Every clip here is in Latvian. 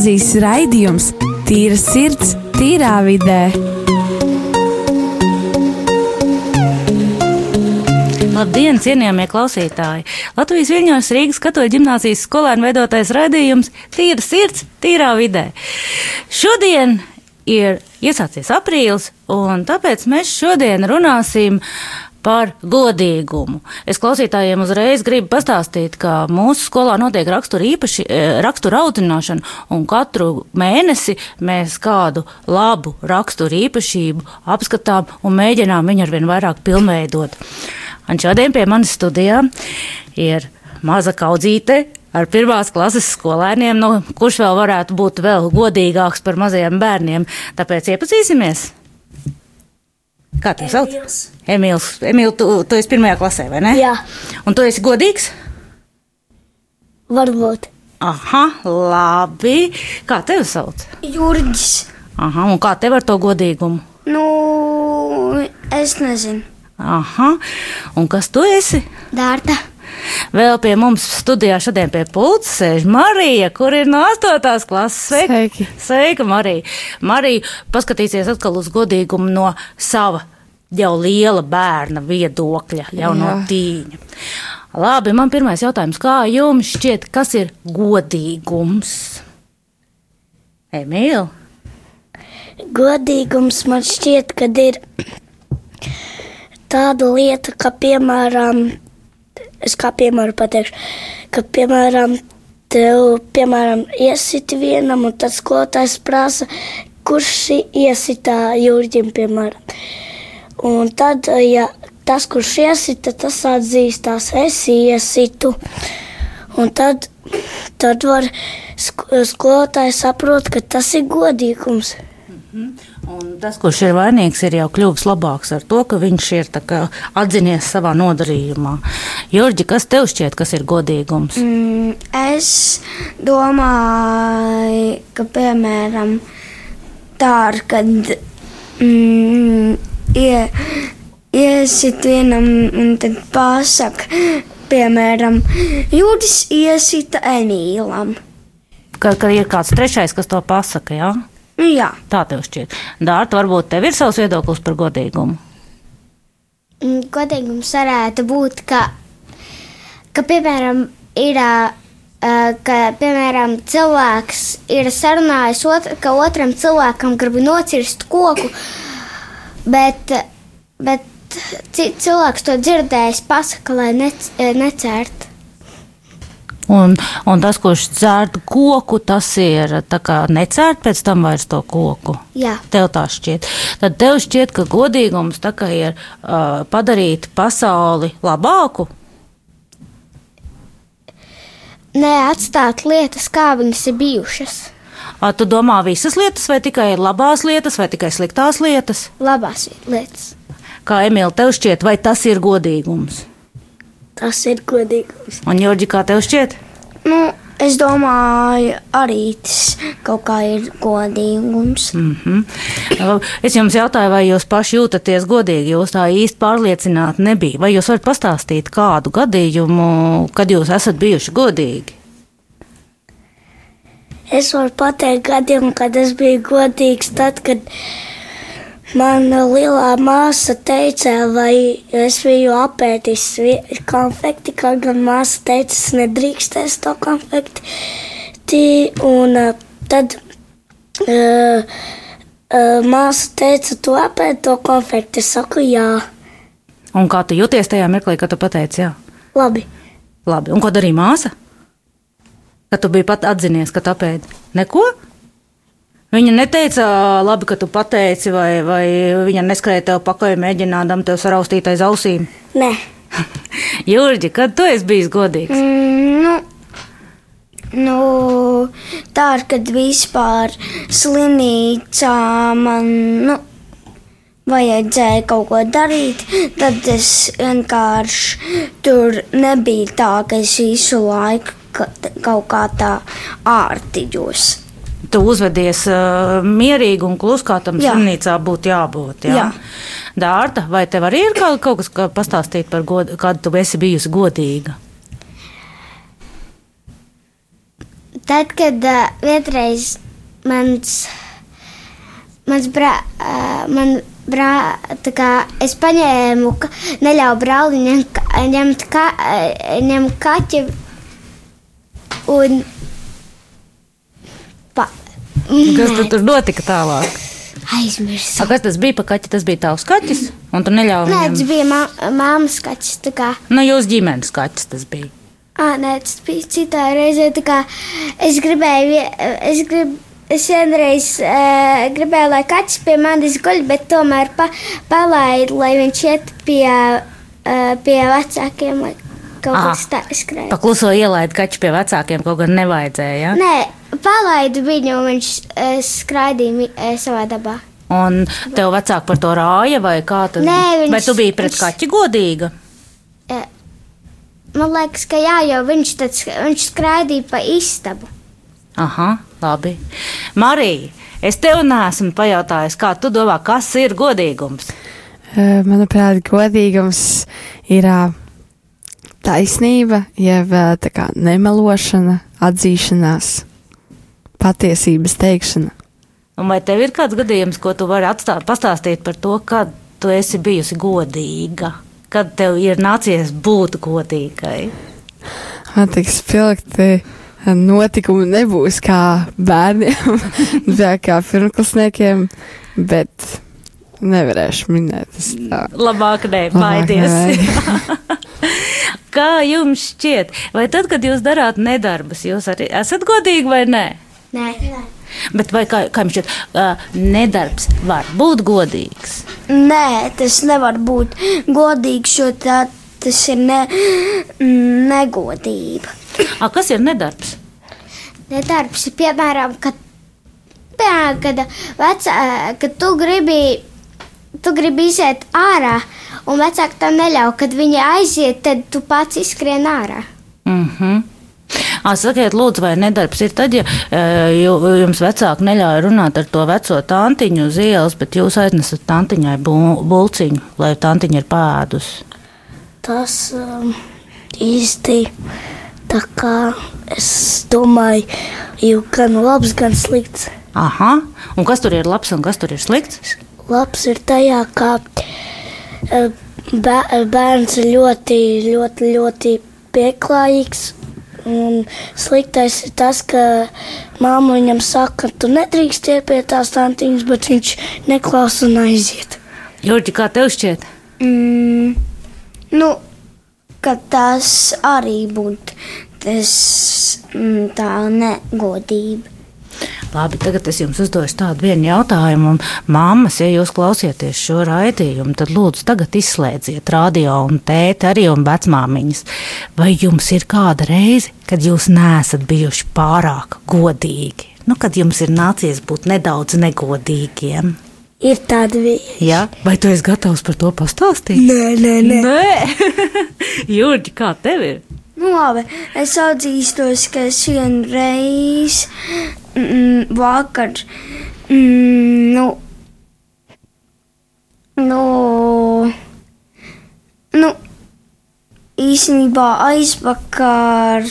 gimnāzijas raidījums Tīra sirds, tīrā vidē. Labdien, cienījamie klausītāji! Latvijas Viņņos Rīgas katoļu ģimnāzijas skolēnu veidotais raidījums Tīra sirds, tīrā vidē. Šodien ir iesācies aprīlis, un tāpēc mēs šodien runāsim par godīgumu. Es klausītājiem uzreiz gribu pastāstīt, ka mūsu skolā notiek rakstura īpaši, rakstura audzināšana, un katru mēnesi mēs kādu labu rakstura īpašību apskatām un mēģinām viņu arvien vairāk pilnveidot. Un šodien pie manis studijā ir maza kaudzīte ar pirmās klases skolēniem, nu, kurš vēl varētu būt vēl godīgāks par mazajiem bērniem. Tāpēc iepazīsimies! Kā tev sauc? Emīls. Emīl, tu, tu esi pirmajā klasē, vai ne? Jā. Un tu esi godīgs? Varbūt. Aha, labi. Kā tevi sauc? Jurģis. Aha, un kā tev ar to godīgumu? Nu, es nezinu. Aha, un kas tu esi? Dārta. Vēl pie mums studijā šodien pie pulca sēž Marija, kur ir no 8. klases. Sveika, Sveiki. Sveika Marija. Marija paskatīsies atkal uz godīgumu no sava jau liela bērna viedokļa, jau Jā. no tīņa. Labi, man pirmais jautājums, kā jums šķiet, kas ir godīgums? Emīl, Godīgums man šķiet, ka ir tāda lieta, ka, piemēram, es kā piemēru pateikšu, ka, piemēram, tev, piemēram, iesiti vienam, un tad skolotājs prasa, kurš iesitā jūrģim, piemēram. Un tad, ja tas, kurš iesita, tas atzīstās, es iesitu. Un tad, tad var sk- skolotājs saprot, ka tas ir godīgums. Un tas, kurš ir vainīgs, ir jau kļuvis labāks ar to, ka viņš ir kā atzinies savā nodarījumā. Jurģi, kas tev šķiet, kas ir godīgums? Mm, es domāju, ka piemēram tā kad mm, ie, iesit vienam un tad pasaka, piemēram, jūras iesita Emīlam. Ka, ka ir kāds trešais, kas to pasaka, jā? Nu, jā, Tā tev šķiet. Dārta, varbūt tev ir savs viedoklis par godīgumu. Mm, Godīgums varētu būt, ka, ka piemēram, ir, uh, ka, piemēram, cilvēks ir sarunājis, otr, ka otram cilvēkam grib nocirst koku, bet, bet ci- cilvēks to dzirdējis, pasaka, lai nec, necērt. Un, un tas, kurš dzērd koku, tas ir necērt pēc tam vairs to koku. Jā, Tev tā šķiet. Tad tev šķiet, ka godīgums ir uh, padarīt pasauli labāku. neatstāt lietas, kā viņas ir bijušas. Ā, Tu domā visas lietas, vai tikai labās lietas, vai tikai sliktās lietas? Labās lietas. Kā Emīl, tev šķiet, vai tas ir godīgums? Tas ir godīgums. Un, Jorģi, kā tev šķiet? nu, es domāju, arī tas kaut kā ir godīgums. Mm -hmm. Es jums jautāju, vai jūs paši jūtaties godīgi. Jūs tā īsti pārliecināti nebija. Vai jūs varat pastāstīt kādu gadījumu, kad jūs esat bijuši godīgi? Es varu pateikt gadījumu, kad es biju godīgs, tad, kad mana lielā māsa teica, lai es biju apētis konfekti, kaut gan māsa teica, es nedrīkstēs to konfekti. Un tad uh, uh, māsa teica, tu apēdi to konfekti. Es saku, jā, Un kā tu jūties tajā mirklī, kad tu pateici, jā, labi. labi. Un ko darīja māsa? Kad tu biji pat atzinies, ka tāpēc neko? Viņa neteica, labi, ka tu pateici, vai, vai viņa neskrēja tev pakaļ, mēģinādam tev saraustīt aiz ausīm. Nē, Jurģi, kad tu esi bijis godīgs? Mm, nu, nu, tā ir, kad vispār slimnīcā man nu, vajadzēja kaut ko darīt, tad es vienkārši tur nebija tā, ka es visu laiku ka- kaut kā tā ārtiģos. Tu uzvedies uh, mierīgi un klusi, kā tam slimnīcā būtu jābūt. Jā. Jā. Dārta, vai tev arī ir kaut, kaut kas, ko pastāstīt par godu, kādu tu esi bijusi godīga? tad, kad uh, vienreiz mans, mans brā, uh, man brā, tā kā es paņēmu, ka- neļauju brālim ņemt, ņemt, ka, ņemt kaķi un Kas tad tur notika tālāk? aizmirsu. A, kas tas bija kaķi? Tas bija tavs kaķis, un tu neļāvi Nē, tas viņam. bija mā, māmas kaķis. Nu, jūs ģimenes kaķis tas bija. Ā, nē, tas bija citā reizē. Es gribēju, es grib, es vienreiz uh, gribēju, lai kaķis pie manis guļ, bet tomēr pa, palaidu, lai viņš iet pie, uh, pie vecākiem, lai kaut kas tāds skrēja. Pakluso ielaid kaķi pie vecākiem, kaut gan nevajadzēja. Ja? Nē, palaidu viņu, un viņš uh, skraidīja eh, savā dabā. Un tev vecāki par to rāja, vai kā tas Nē, viņš- Bet tu biji pret viņš- kaķi godīga. Eh, Man liekas, ka jā, jo viņš, tad, viņš skraidīja pa istabu. Aha, labi. Marija, es tev nesmu pajautājis, kā tu domā, kas ir godīgums? Eh, Manuprāt, godīgums ir taisnība, jeb tā kā nemelošana, atzīšanās, patiesības teikšana. Un vai tev ir kāds gadījums, ko tu vari atstāt, pastāstīt par to, kad tu esi bijusi godīga? Kad tev ir nācies būt godīgai? Man tik spilgti notikumi nebūs kā bērniem, kā pirmklasniekiem, bet nevarēšu minēt. Labāk nē, baidies. Kā jums šķiet, vai tad, kad jūs darāt nedarbus, jūs arī esat godīgi vai nē? Nē, Bet vai kā, kā jums šķiet, uh, nedarbs var būt godīgs? Nē, tas nevar būt godīgs, jo tā, tas ir ne, mm, negodība. A, kas ir nedarbs? Nedarbs ir piemēram, kad, piemēram, kad, vecā, kad tu gribi. Tu gribi iziet ārā, un vecāki tam neļauj. Kad viņi aiziet, tad tu pats izskrien ārā. Mhm. Ā, Sakiet, lūdzu, vai nedarbs ir tad, ja ju- jums vecāki neļauj runāt ar to veco tantiņu uz ielas, bet jūs aiznesat tantiņai bu- bulciņu, lai tantiņa ir pēdusi? Tas um, īsti tā kā es domāju, jau gan labs, gan slikts. Aha, un kas tur ir labs un kas tur ir slikts? Labs ir tajā, ka bē- bērns ir ļoti, ļoti, ļoti pieklājīgs. Un sliktais ir tas, ka māma viņam saka, ka tu nedrīkst iet pie tās tantiņas, bet viņš neklausa un aiziet. Jurģi, kā tev šķiet? Mm, nu, ka tas arī būtu tas, mm, tā negodība. Labi, tagad es jums uzdošu tādu vienu jautājumu. Māmas, ja jūs klausieties šo raidījumu, tad lūdzu tagad izslēdziet radio un tēti arī un vecmāmiņas. Vai jums ir kāda reize, kad jūs neesat bijuši pārāk godīgi? Nu, kad jums ir nācies būt nedaudz negodīgiem. Ir tāda vieta. Ja? Vai tu esi gatavs par to pastāstīt? Nē, nē, nē. Nē. Jurģi, kā tev ir? Nu, labi, es atzīstos, ka es vienreiz mm, vakar, mm, nu, nu, nu, īstenībā aizvakar.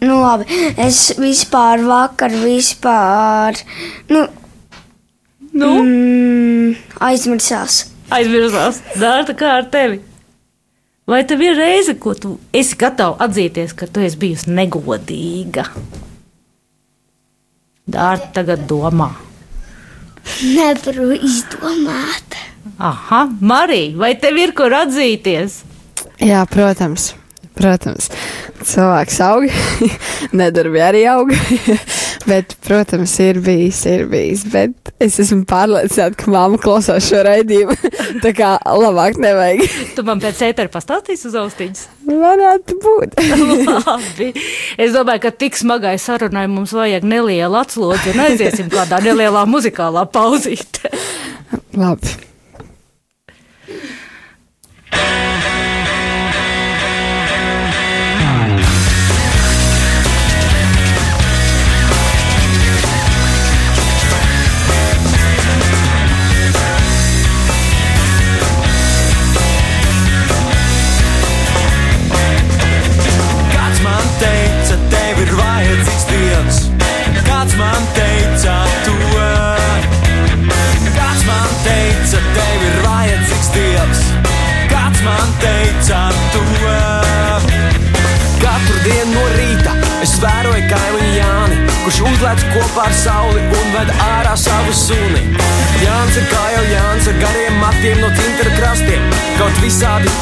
Nu, labi, es vispār vakar, vispār, nu, Nu? mm, aizmirsās. Aizmirsās, dārta kā ar tevi. Vai tev ir reize, ko tu esi gatavs atzīties, ka tu esi bijusi negodīga? Dārta tagad domā. Nevaru izdomāt. Aha, Marija, vai tev ir kur atzīties? Jā, protams. Protams, cilvēks aug, nedarbi arī aug. bet, protams, ir bijis, ir bijis. Bet es esmu pārliecināta, ka māma klausās šo raidījumu. Tā kā labāk nevajag. Tu man pēc ētera pastāstīsi uz austiņas. Varētu būt. Labi. Es domāju, ka tik smagai sarunai mums vajag nelielu atslodzi un aiziesim kādā nelielā muzikālā pauzītē. Labi.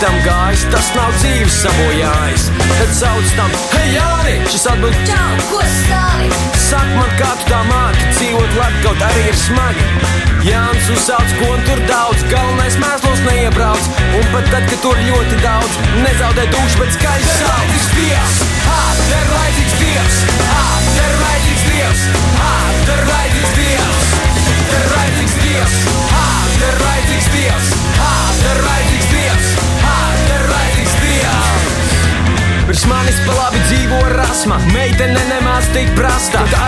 Tam gājis, tas nav dzīves sabojājis. Tad sauc tam, hei Jāni, šis atbild, Čau, ko stāvi? Saka man, kā tu tā māki, dzīvot labi, kaut arī ir smagi. Jānis uzsauc, ko tur daudz, galvenais mēslos neiebrauc. Un pat tad, kad tur ļoti daudz, nezaudē dušu, bet skaļi sauc. Dievs, ha, ir vajadzīgs Dievs, tik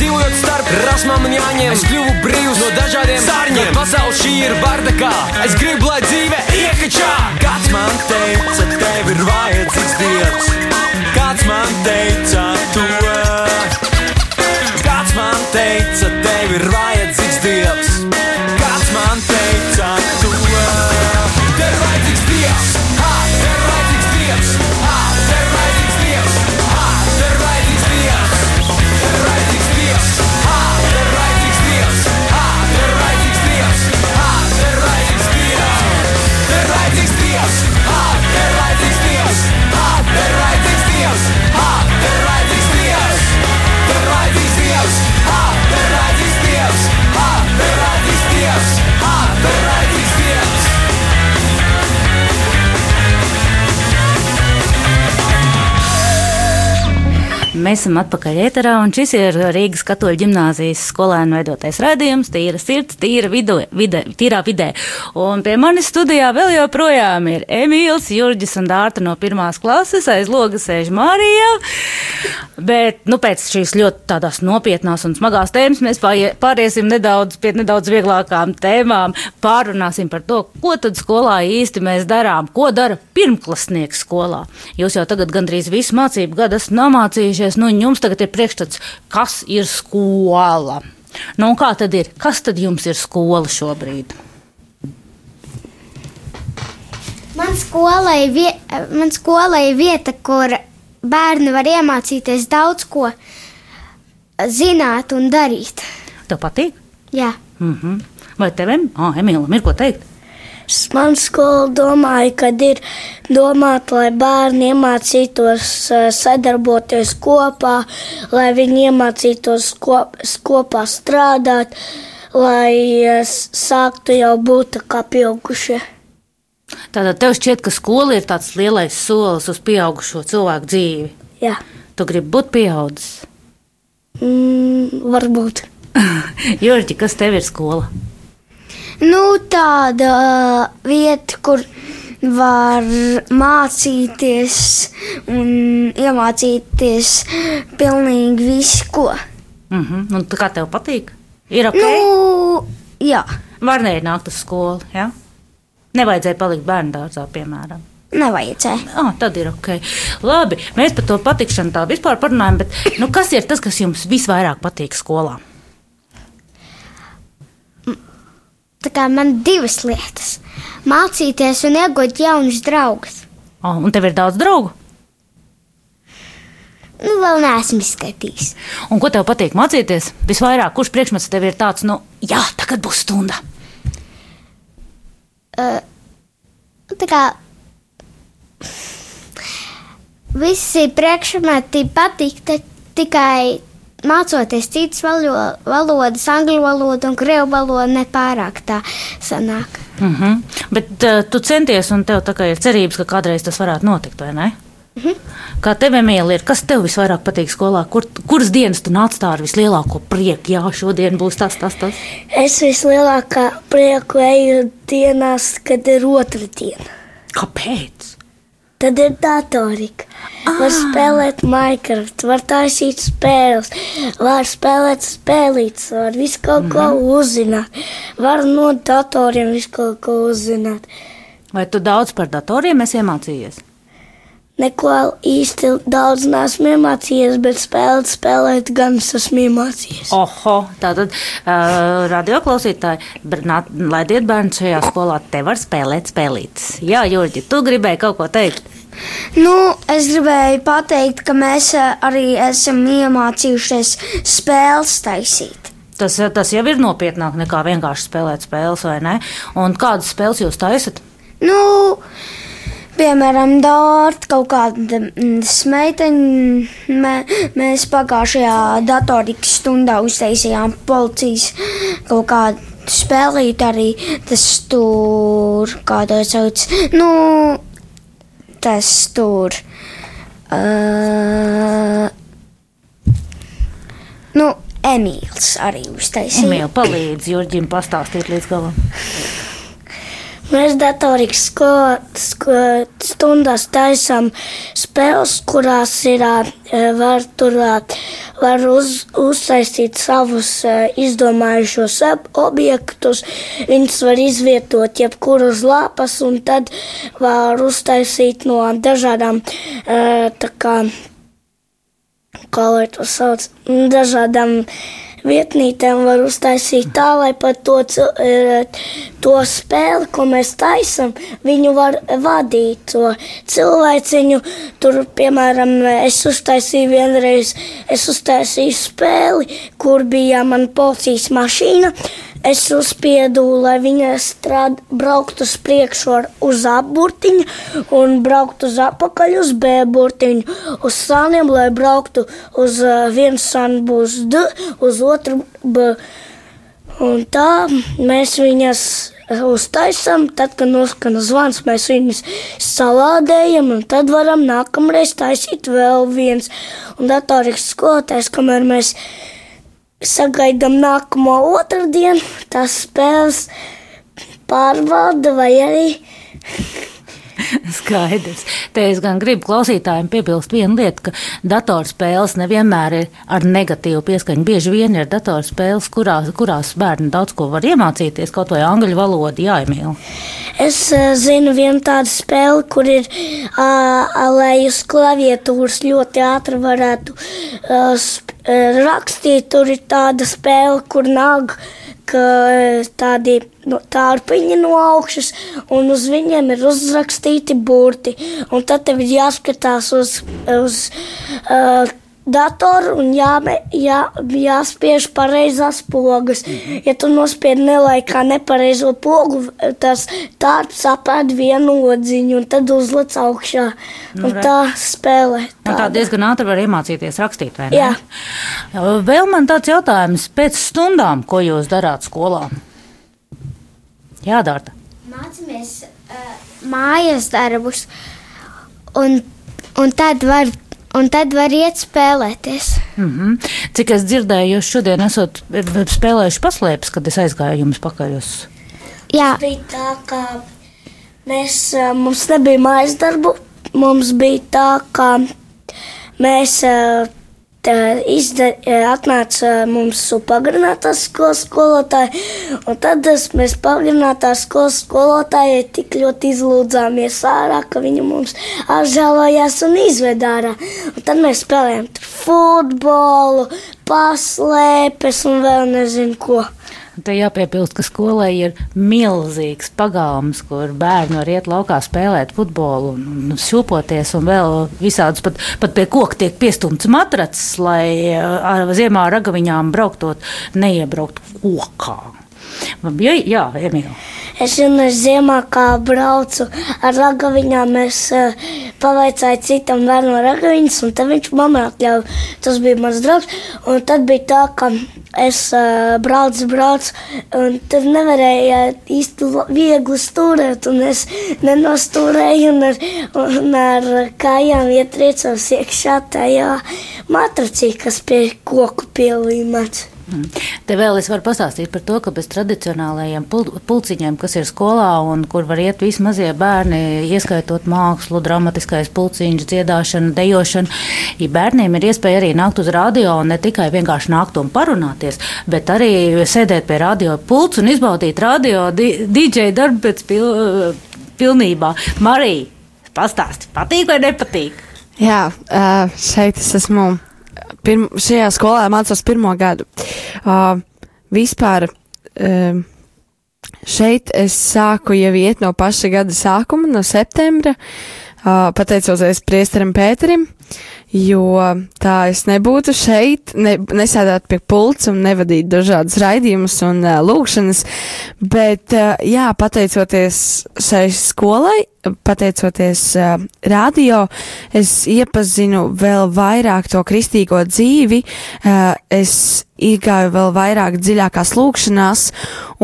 dzīvojot starp rasmām un jāņem, es kļuvu brīvs no dažādiem sārņiem. Pasaule šī ir bardakā, es gribu, lai dzīve iekačā. Kāds man teica, tev ir vajadzīgs Dievs, kāds man teica to. Kāds man teica, tev ir vajadzīgs Dievs, Mēs esam atpakaļ ēterā, un šis ir Rīgas katoļu ģimnāzijas skolēnu veidotais raidījums, tīra sirds, tīra vidu, vide, tīrā vidē. Un pie manis studijā vēl joprojām ir Emīls, Jurģis un Dārta no pirmās klases, aiz logas sēž Marija. Bet, nu, pēc šīs ļoti tādās nopietnās un smagās tēmas mēs pārie, pāriesim nedaudz pie nedaudz vieglākām tēmām. Pārunāsim par to, ko tad skolā īsti mēs darām, ko dara pirmklasnieks skolā. Jūs jau tagad gandrīz visu mācību gadu esat nomācījušies, nu, un jums tagad ir priekšstats, kas ir skola. Nu, kā tad ir? Kas tad jums ir skola šobrīd? Man skolai, vie, man skolai ir vieta, kur bērni var iemācīties daudz ko zināt un darīt. Tev patīk? Jā, Mm -hmm. Vai tev, oh, Emīlam, ir ko teikt? Man skola domāja, ka ir domāta, lai bērni iemācītos eh, sadarboties kopā, lai viņi iemācītos kop, kopā strādāt, lai eh, sāktu jau būt kā pieaugušie. Tātad tev šķiet, ka skola ir tāds lielais solis uz pieaugušo cilvēku dzīvi. Jā, Tu gribi būt pieaudzis. mm, varbūt. Jurģi, kas tev ir skola? Nu, tāda vieta, kur var mācīties un iemācīties pilnīgi visu, ko. Mm -hmm. Un tu kā tev patīk? Ir ok. Nu, jā, Var neienākt uz skolu. Ja? Nevajadzēja palikt bērnu dārzā, piemēram. nevajadzēja. Oh, tad ir ok. Labi, mēs par to patikšanu tā vispār parunājam, bet nu, kas ir tas, kas jums visvairāk patīk skolā? Tā kā man divas lietas - mācīties un iegūt jaunus draugus. Oh, un tev ir daudz draugu. Nu, vēl neesmu izskaidrojis. Un ko tev patīk mācīties? Visvairāk, kurš priekšmets tev ir tāds, nu, jā, tagad būs stunda. Tā kā visi priekšmeti patīk, tikai mācoties citas valo, valodas, angļu valodu un krievu valodu, nepārāk tā sanāk. Mm -hmm. Bet uh, tu centies, un tev tā kā ir cerības, ka kādreiz tas varētu notikt, vai ne? Mm -hmm. Kā tev, Emīlija, ir? Kas tev visvairāk patīk skolā? Kur, kuras dienas tu nāc tā ar vislielāko prieku? Jā, šodien būs tas, tas, tas. Es vislielākā prieku eju dienās, kad ir otra diena. Kāpēc? Tad ir datorika. Var spēlēt Minecraft, var taisīt spēles, var spēlēt spēlītas, var visu kaut ko uzzināt. Var no datoriem visu kaut ko uzzināt. Vai tu daudz par datoriem esi iemācījies? Neko īsti daudz neesmu iemācījies, bet spēlēt, spēlēt gan es esmu iemācījies. Oho, tātad uh, radioklausītāji, laidiet bērnu šajā skolā, te var spēlēt spēlītas. Jā, Jurģi, tu gribēji kaut ko teikt? Nu, es gribēju pateikt, ka mēs ā, arī esam iemācījušies spēles taisīt. Tas, eh, tas jau ir nopietnāk nekā vienkārši spēlēt spēles, vai ne? Un kādas spēles jūs taisat? Nu, piemēram, dārta kaut kāda mm, smeiteņa. Mē, mēs pagājušajā datorikas stundā uztaisījām policijas kaut kādu spēlīt arī tas tur, kā to sauc. Nu, tas tur. Uh, nu, Emīls arī uztaisīja. Emīl, palīdz Jurģim pastāstīt līdz galam. Mēs datorikas stundās taisām spēles, kurās ir, var, tur, var uz, uzsaistīt savus izdomājušos objektus. Viņus var izvietot jebkur uz lapas, un tad var uztaisīt no dažādām, tā kā, kā lai to sauc, dažādām vietnītēm var uztaisīt tā, lai pat to, eh, to spēli, ko mēs taisām, viņu var vadīt. To cilvēciņu, tur, piemēram, es uztaisīju vienreiz, es uztaisīju spēli, kur bija man policijas mašīna. Es uzspiedu, lai viņa strād, brauktu uz priekšu ar, uz apburtiņu un brauktu uz atpakaļ uz B burtiņu, uz sāniem, lai brauktu uz uh, vienu sānu būs D, uz otru B. Un tā mēs viņas uztaisām, tad, kad noskana zvans, mēs viņus salādējam, un tad varam nākamreiz taisīt vēl viens. Un datorikas skolotājs, kamēr mēs sagaidām nākamo otrdienu, tās spēles pārvalda vai arī Skaidrs. Te es gan gribu klausītājiem piebilst vienu lietu, ka datorspēles nevienmēr ir ar negatīvu pieskaņu. Bieži vien ir datorspēles, kurās, kurās bērni daudz ko var iemācīties, kaut vai angļu valodu jāiemīl. Es uh, zinu vienu tādu spēli, kur ir, lai uz klaviatūras ļoti ātri varētu uh, sp- uh, rakstīt. Tur ir tāda spēle, kur nāk tādi no, tārpiņi no augšas, un uz viņiem ir uzrakstīti burti. Un tad tev ir jāskatās uz, uz uh, datoru un jāme, jā, jāspiež pareizās pogas. Ja tu nospied nelaikā nepareizo pogu, tas tāds apēd vienu odziņu un tad uzlec augšā. Un re. tā spēlē. Un tā diezgan ātri var iemācīties rakstīt, vai ne? Jā. Vēl man tāds jautājums pēc stundām, ko jūs darāt skolā? Jā, Dārta. Mācāmies uh, mājas darbus, un, un, tad var, un tad var iet spēlēties. Mm -hmm. Cik es dzirdēju, jūs šodien esat spēlējuši paslēpes, kad es aizgāju jums pakaļ uz. Jā, bija tā, ka mēs, ā, mums nebija mājas darbu. Mums bija tā, ka mēs tā izda, ā, atnāca mums pagarinātās skolas skolotāji, un tad mēs pagarinātās skolas skolotājai tik ļoti izlūdzāmies ārā, ka viņa mums apžēlojās un izved ārā. Un tad mēs spēlējām futbolu, paslēpes un vēl nezinu ko. Te jāpiebilst, ka skolai ir milzīgs pagalms, kur bērni var iet laukā spēlēt futbolu, un šūpoties, un vēl visādus pat, pat pie koka tiek piestumts matracis, lai ar ziemā ragaviņām brauktot, neiebraukt kokā. Jā, jā Emīl. Es zinu, es ziemā kā braucu ar ragaviņām. Es uh, pavaicāju citam bērnam ragaviņas, un tad viņš man atļāva. Tas bija mans draugs. Un tad bija tā, ka es uh, braucu, braucu, un tad nevarēju īsti viegli stūrēt. Un es nenostūrēju, un ar, un ar kājām ietriecos iekšā tajā matracī, kas pie koku pielīmēts. Te vēl es varu pastāstīt par to, ka bez tradicionālajiem pul pulciņiem, kas ir skolā un kur var iet visi mazie bērni, ieskaitot mākslu, dramatiskais pulciņš, dziedāšanu, dejošanu, ja bērniem ir iespēja arī nākt uz radio un ne tikai vienkārši nākt un parunāties, bet arī sēdēt pie radio pulca un izbaudīt radio di DJ darbu pēc pil pilnībā. Marija, pastāsti, patīk vai nepatīk? Jā, šeit es esmu pirm, šajā skolā mācos pirmo gadu. Uh, vispār um, šeit es sāku jau iet no paša gada sākuma, no septembra, uh, pateicoties priesterim Pēterim. Jo tā es nebūtu šeit, ne, nesēdētu pie pults un nevadītu dažādas raidījumus un uh, lūkšanas, bet, uh, jā, pateicoties šai skolai, pateicoties uh, radio, es iepazinu vēl vairāk to kristīgo dzīvi, uh, es iegāju vēl vairāk dziļākās lūkšanās,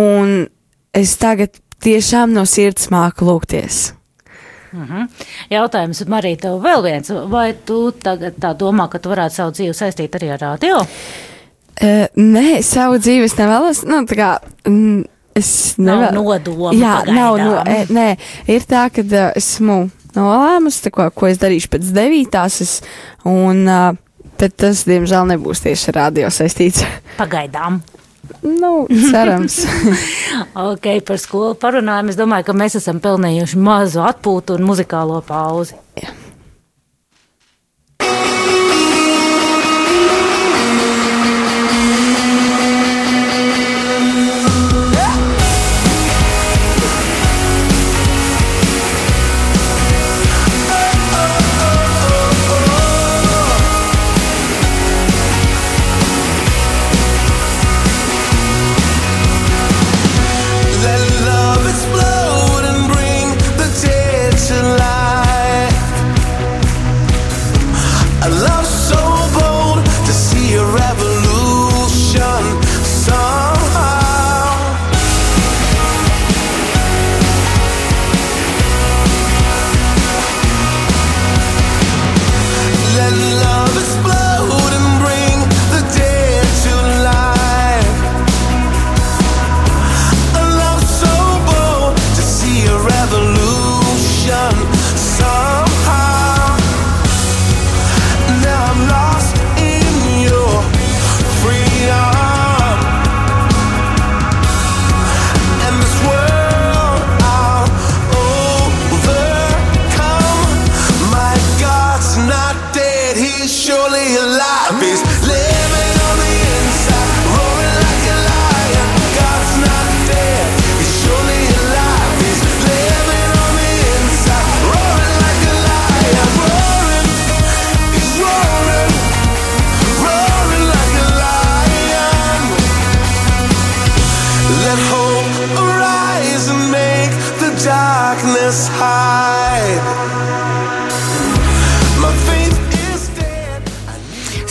un es tagad tiešām no sirds māku lūgties. Mm -hmm. Jautājums, Marija, tev vēl viens. Vai tu tagad tā domā, ka tu varētu savu dzīvi saistīt arī ar radio? Uh, nē, savu dzīvi es nevēlos. Nu, tā kā, mm, es nevēlos. Nav nodoma. Jā, pagaidām. nav no, e, nē, ir tā, ka uh, esmu nolēmusi, ko, ko es darīšu pēc devītās, es, un, uh, bet tas, diemžēl, nebūs tieši ar radio saistīts. Pagaidām. Nu, cerams. ok, par skolu parunājam. Es domāju, ka mēs esam pelnījuši mazu atpūtu un muzikālo pauzi. Jā.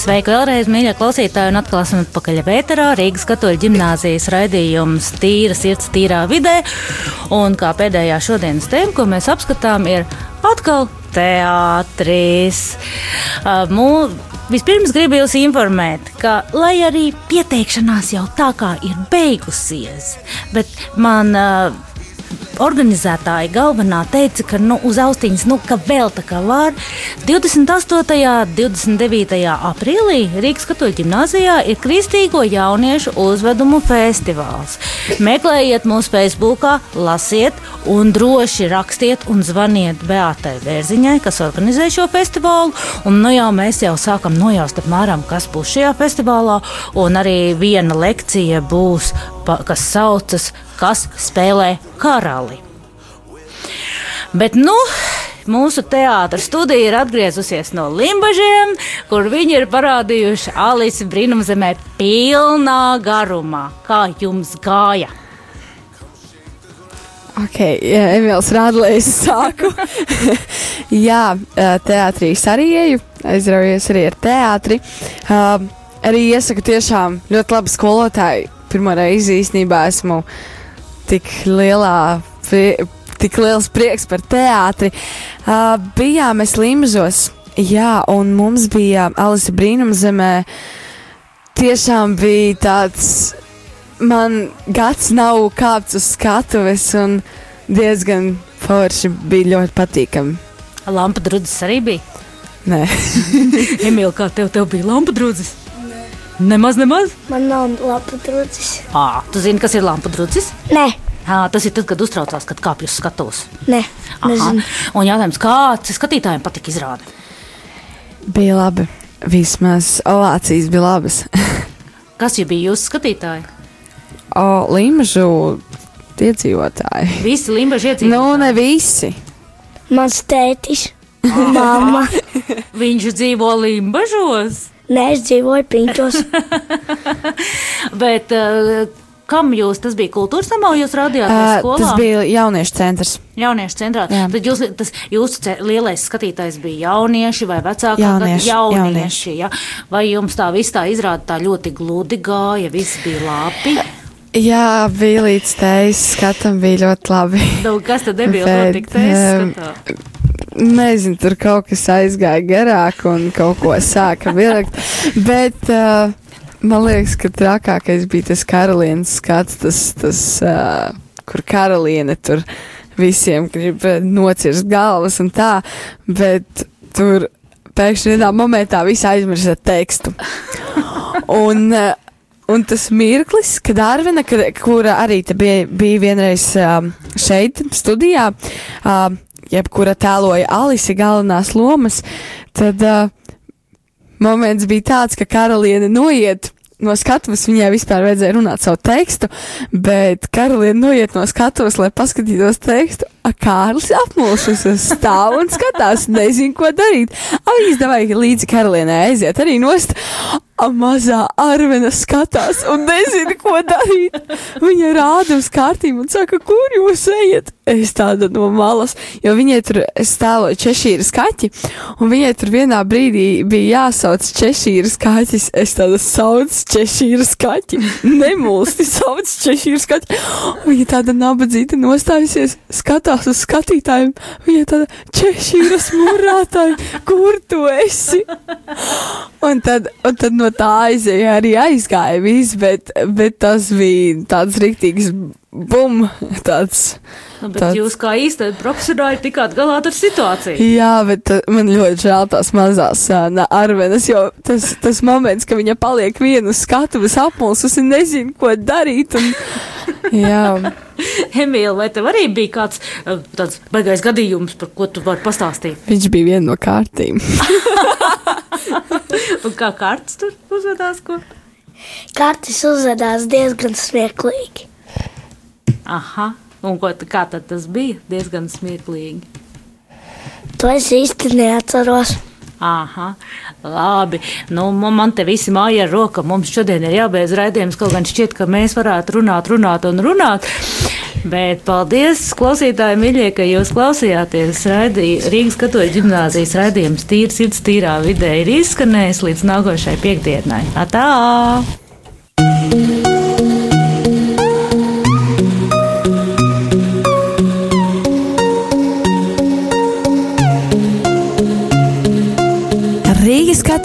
Sveiki vēlreiz, mīļie klausītāji, un atkal esam atpakaļ vēterā Rīgas katoļu ģimnāzijas raidījums Tīra sirds tīrā vidē. Un kā pēdējā šodienas tēma, ko mēs apskatām, ir atkal teātris. Uh, mū, Vispirms gribu jūs informēt, ka, lai arī pieteikšanās jau tā kā ir beigusies, bet man uh, organizētāja galvenā teica, ka nu, uz austiņas, nu, ka vēl tā kā var. 28. un 29. aprīlī Rīgas katoļu ģimnāzijā ir Kristīgo jauniešu uzvedumu festivāls. Meklējiet mūsu Facebook, lasiet un droši rakstiet un zvaniet Beatai Bērziņai, kas organizē šo festivālu. Un, nu, jau mēs jau sākam nojaust apmēram, kas būs šajā festivālā, un arī viena lekcija būs kas saucas Kas spēlē karali. Bet, nu, mūsu teātris studija ir atgriezusies no Limbaģiem, kur viņi ir parādījuši Alici brīnumzemē pilnā garumā. Kā jums gāja? Ok, ja Emīls Rādlējs sāku. Jā, teātrī arī eju, aizraujos arī ar teātri. Uh, arī iesaku tiešām ļoti labi skolotāji pirmo reizi īstenībā esmu tik lielā. Tik liels prieks par teātri. Uh, bijām mēs Limžos, jā, un mums bija Alisa Brīnumzemē tiešām bija tāds, man gads nav kāpts uz skatuves un diezgan forši bija ļoti patīkami. Lampa drudzes arī bija. Nē, Emīl, kā tev, tev bija lampa drudzes? Nemaz, nemaz. Man nav labi trūcis. À, tu zini, kas ir lampa drudzes? Nē, À, tas ir tad, kad uztraucās, kad kāpj uz skatuves. nē, Aha. nezinu. Un jautājums, kāds skatītājiem patika izrāde? bija labi. Vismaz ovācijas bija labas. Kas jau bija jūsu skatītāji? O, Limžu iedzīvotāji. Visi limbaži iedzīvotāji. Nu, ne visi. Mans tētis, mamma. Viņš dzīvo limbažos. Nē, es dzīvoju piņķos. Bet uh, kam jūs, tas bija kultūras namā, jūs rādījāt Uh, skolā? tas bija jauniešu centrs. Jauniešu centrā. Jā. Tad jūs, tas, jūsu lielais skatītājs bija jaunieši vai vecāki? Jaunieši, jaunieši ja? Vai jums tā viss tā izrāda tā ļoti gludi gāja, viss bija labi? Jā, bija līdz tejas skatam, bija ļoti labi. Nu, kas tad nebija Bet, notikt? Es em, skatā. Nezinu, tur kaut kas aizgāja garāk un kaut ko sāka vilkt. Bet uh, man liekas, ka trakākais bija tas karalienes skats, tas, tas uh, kur karaliene tur visiem grib eh, nocirst galvas un tā, bet tur pēkšņi vienā momentā viss aizmirsa tekstu. Un, uh, Un tas mirklis, kad Arvina, kura arī bija, bija vienreiz um, šeit, studijā, um, jebkura tēloja Alisi galvenās lomas, tad uh, moments bija tāds, ka karaliene noiet no skatuves, viņai vispār vajadzēja runāt savu tekstu, bet karaliene noiet no skatuves, lai paskatītos tekstu, Kārlis apmulšas uz stāv un skatās, nezin, ko darīt. A, viņš devāja līdzi karalienē aiziet arī nost. A mazā arvena skatās un nezina, ko darīt. Viņa rāda uz kārtību un saka, kur jūs ejat? Es tāda no malas, jo viņai tur stāvoja češīras kaķi, un viņai tur vienā brīdī bija jāsauc češīras kaķis. Es tāda sauc češīras kaķi, nemulsti sauc češīras kaķi. Viņa tāda nabadzīta nostājusies, skatās uz skatītājiem. Viņa tāda češīras mūrātāji, kur tu esi? Un tad, un tad no tā aizēja arī aizgāja viss, bet, bet tas bija tāds riktīgs bum, tāds. Nu, bet tāds- jūs kā īstai profesionāli tikāt galā ar situāciju. Jā, bet man ļoti žēl tās mazās uh, arvenas, jo tas, tas moments, ka viņa paliek vienu skatuves apmulsus un nezina, ko darīt. Un, jā, Emīl, vai tev arī bija kāds tāds baigais gadījums, par ko tu vari pastāstīt? viņš bija viena no kārtīm. Un kā kārtas tur uzvedās? Ko? Kartis uzvedās diezgan smieklīgi. Aha, un ko, kā tad tas bija? Diezgan smieklīgi. To es īsti neatceros. Aha, labi. Nu, man te visi māja ar roka. Mums šodien ir jābeidz raidījums, kaut gan šķiet, ka mēs varētu runāt, runāt un runāt. Bet paldies, klausītāji, mīļie, ka jūs klausījāties. Raidī, Rīgas katoļu ģimnāzijas raidījums Tīrs sirds tīrā vidē ir izskanējis līdz nākošai piekdienai. Atā!